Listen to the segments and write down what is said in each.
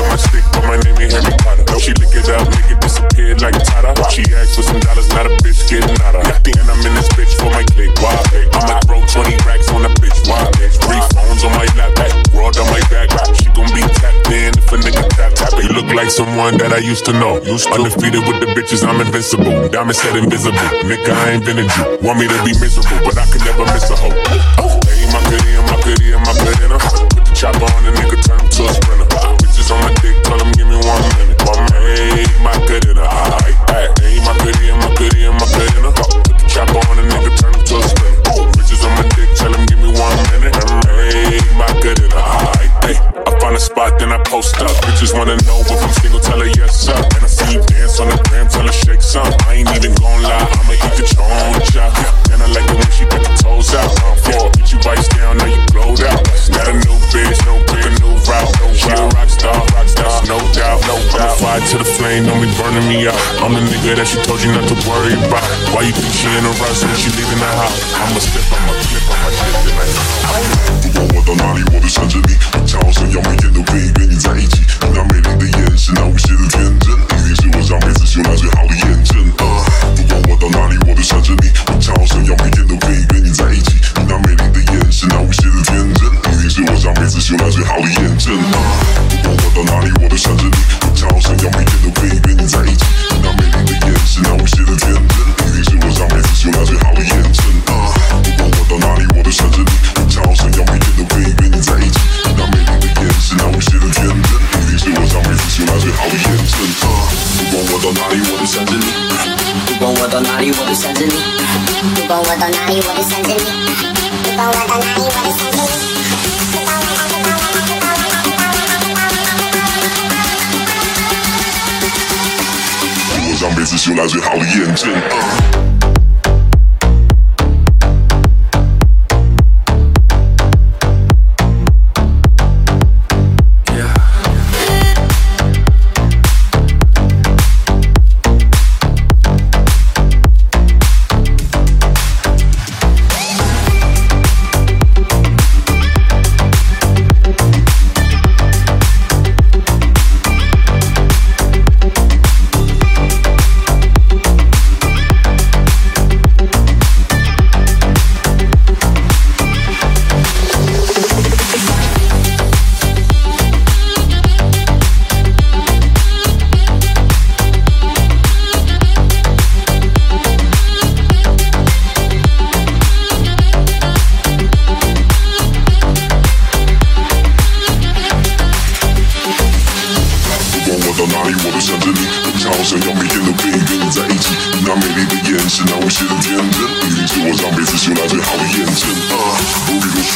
On my stick, but my name ain't Harry Potter. She lick it up, make it disappear like Tata. She asked for some dollars, not a bitch getting out of. And I'm in this bitch for my click. Why? I'ma throw 20 racks on a bitch. Why? Three phones on my lap, world on my back. She gon' be tapped in if a nigga tap tap. You look like someone that I used to know. Used to. Undefeated with the bitches, I'm invincible. Diamond said invisible. Nigga, I ain't been a Jew. Want me to be miserable, but I can never miss a hoe. out. I'm the nigga that she told you not to worry about. Why you think she in a rush when she leaving the house? I'ma step, I'ma clip, I'ma dip tonight. 不管我到哪里，我都闪着你，就好像要每天都可以跟你在一起。你那美丽的眼神，那无邪的天真，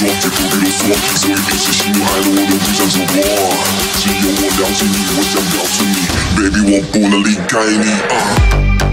我不苦苦地摸索所以一起喜怒哀乐我都不想说过只有我了解你我想告诉你。Baby 我不能离开你啊。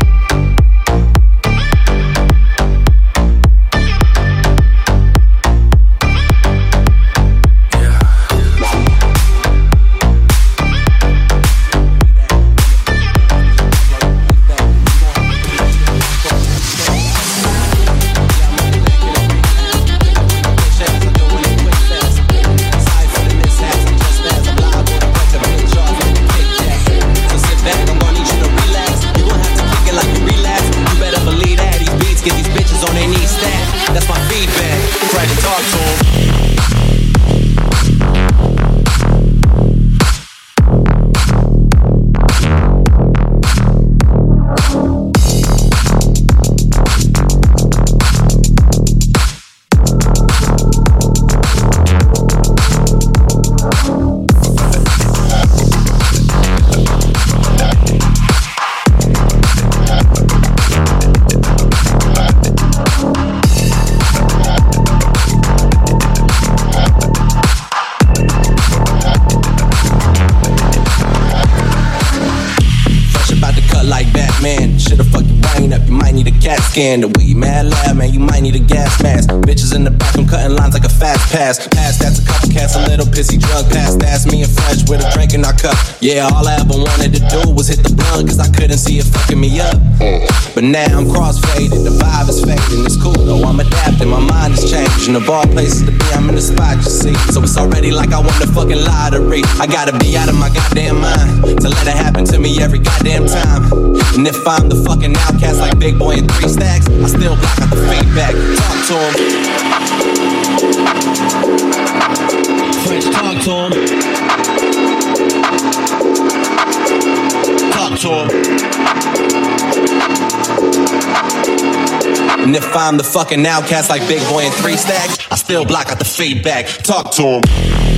The weed mad lab, man, you might need a gas mask. Bitches in the bathroom cutting lines like a fast pass. Pass that's a couple cats, a little pissy drug pass. That's me and Fresh with a drink in our cup. Yeah, all I ever wanted to do was hit the blunt, cause I couldn't see it fucking me up. But now I'm crossfaded, the vibe is fading. Is changing. Of all places to be, I'm in the spot, you see. So it's already like I won the fucking lottery. I gotta be out of my goddamn mind to let it happen to me every goddamn time. And if I'm the fucking outcast like Big Boi and Three Stacks, I still block out the feedback. Talk to him. Talk to him. Talk to him. And if I'm the fucking outcast like Big Boi and Three Stacks, I still block out the feedback. Talk to him.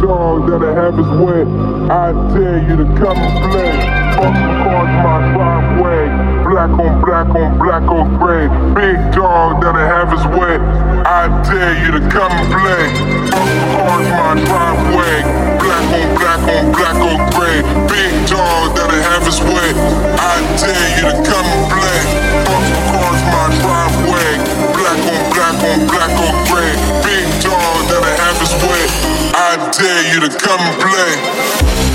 Dog that'll have. I dare you to come and play. Fuck across my driveway, black on black on black on gray. Big dog that'll have his way. I dare you to come and play. Across my driveway, black on black on black on gray. Big dog that'll have his way. I dare you to come and play. Across my driveway, black on black on black on gray. Big dog that'll have his way. I dare you to come and play.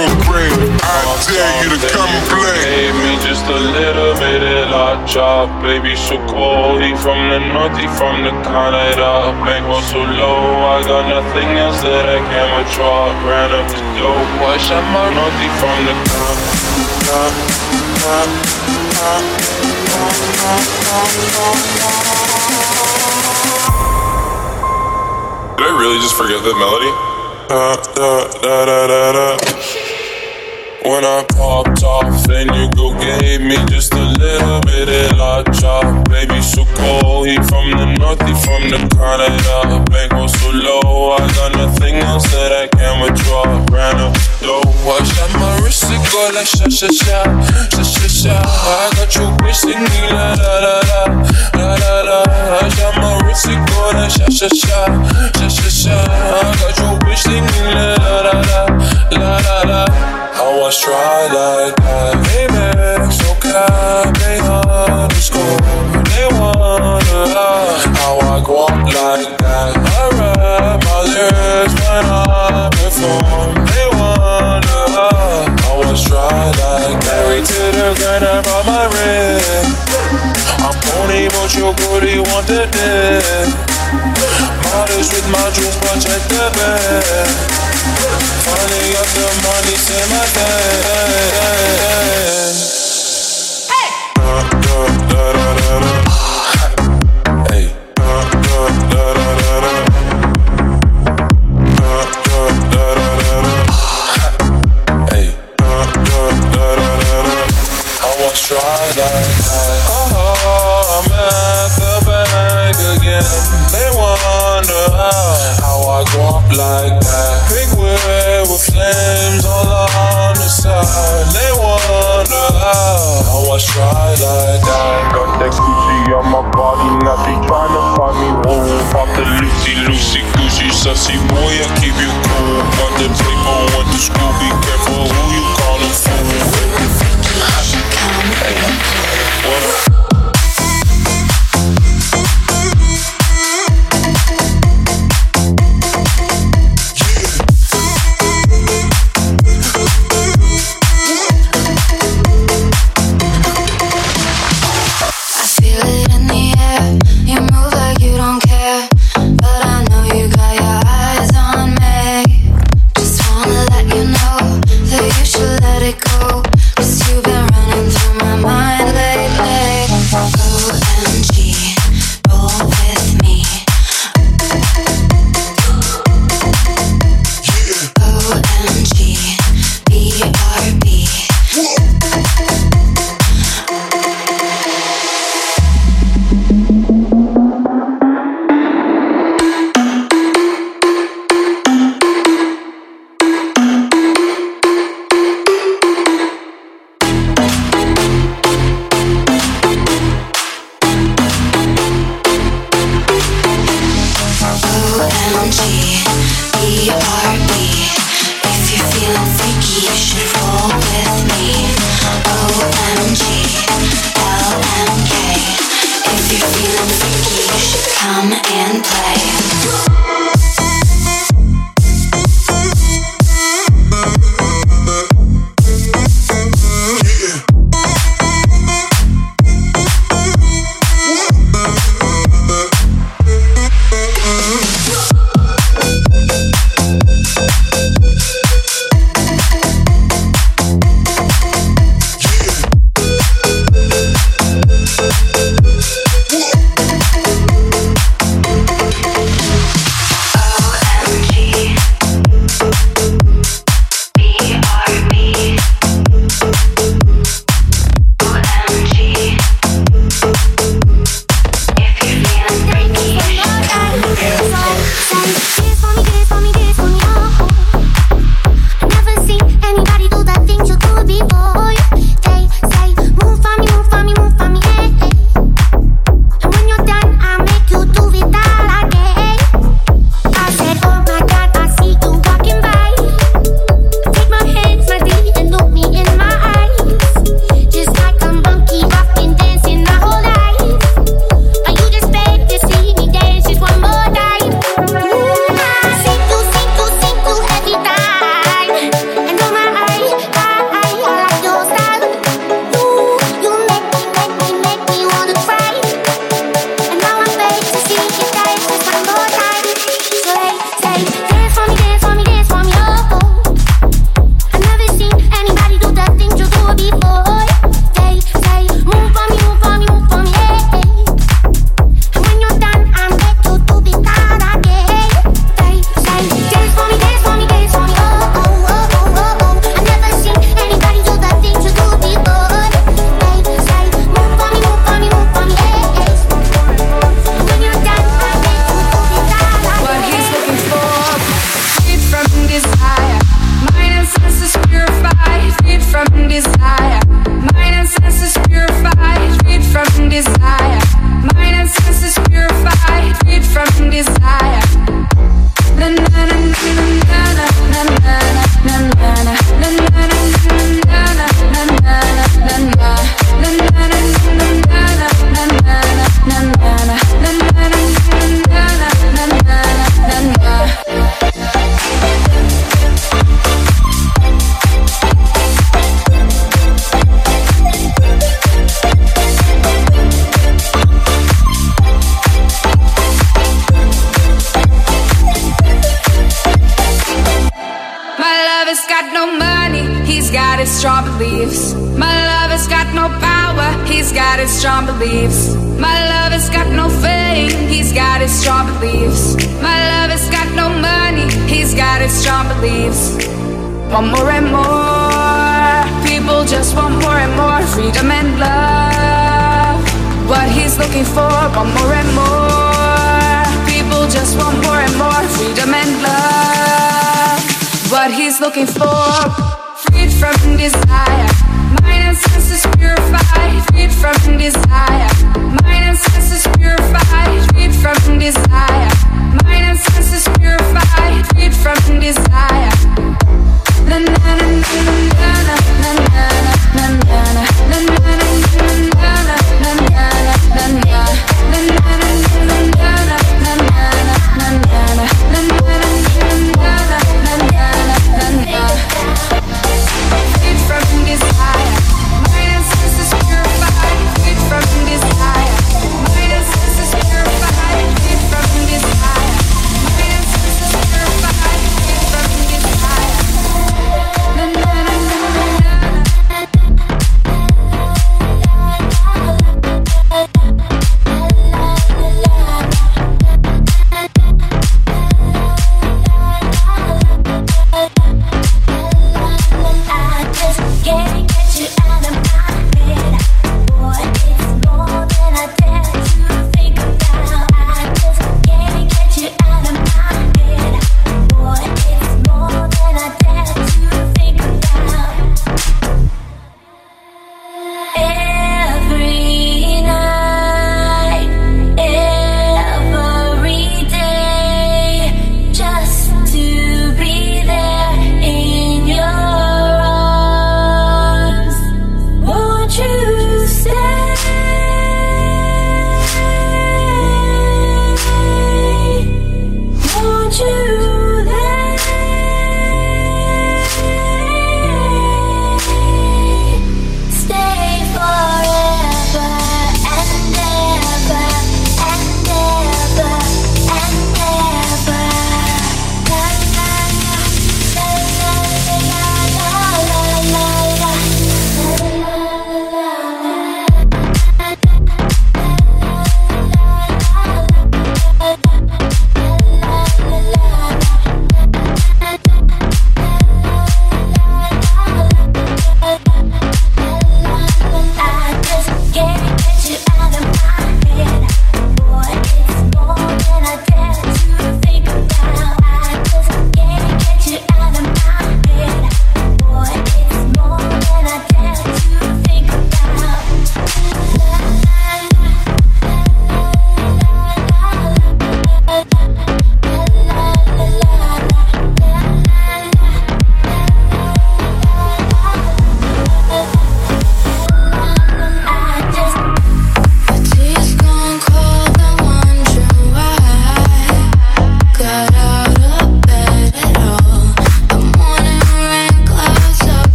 On black. I dare you to come and play. Gave me just a little bit of la chop, baby, so cold. He from the north, he from the Canada. Bankroll so low, I got nothing else that I can withdraw. Ran up the dope, wash out my north, he from the Did I really just forget that melody? Uh, uh, da da da da da da. When I popped off, then you go gave me just a little bit of la chop. Baby, so cold, he from the north, he from the Canada. Bankroll so low, I got nothing else that I can withdraw. Ran up low, watch out my wrist, it go like sha sha sha, sha sha sha. I got you bitch singing la la la la, la la la. Watch out my wrist, it go like sha sha sha, sha sha sha. I got you bitch singing la la la la, la la la. I always try like that. Baby, so can I be underscore? They wonder how I go up like that. I rap my lyrics when I perform. They wanna. I always try like that. Married to the grind, I brought my ring. I'm pony, but your booty good, you want the dick. Da, da, da, da, da, da. Da, da, da, da, da, da. Hey. Da, da, da, da, da, da. I was try like that. Oh, I'm at the bank again. They wonder how, how I go up like that. Big wheel with flames all on the side. They wonder how, how I try like that. Got that Gucci on my body, now they tryna find me. Oh, pop the Lucy, Lucy, Gucci, sussy boy, I keep you cool. Got the paper, went to school, be careful who you callin' fool. What up? I If you're feeling freaky, you should come and play. Looking for,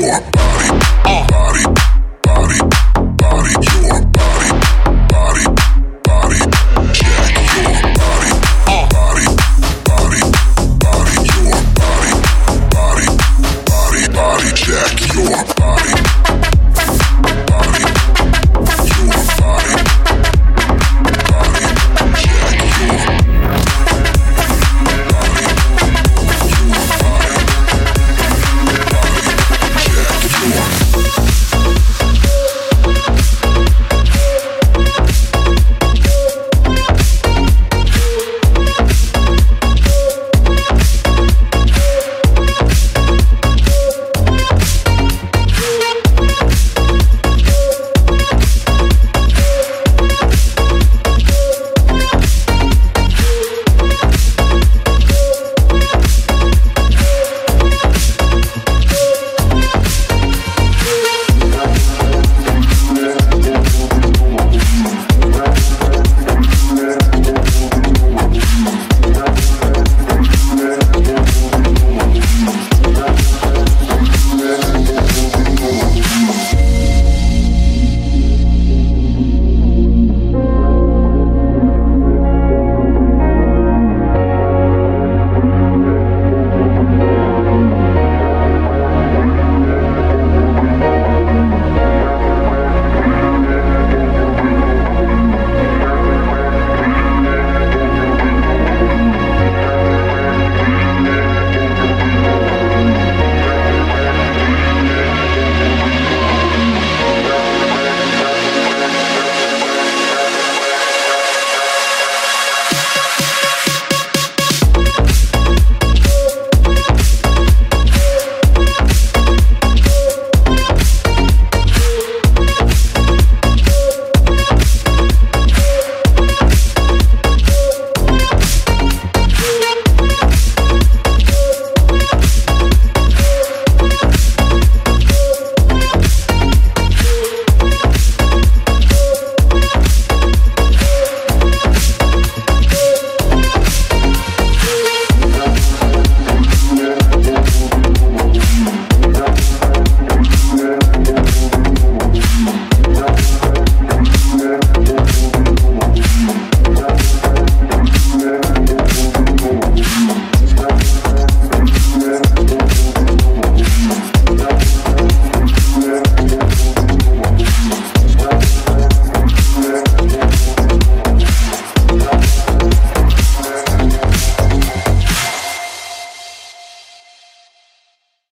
your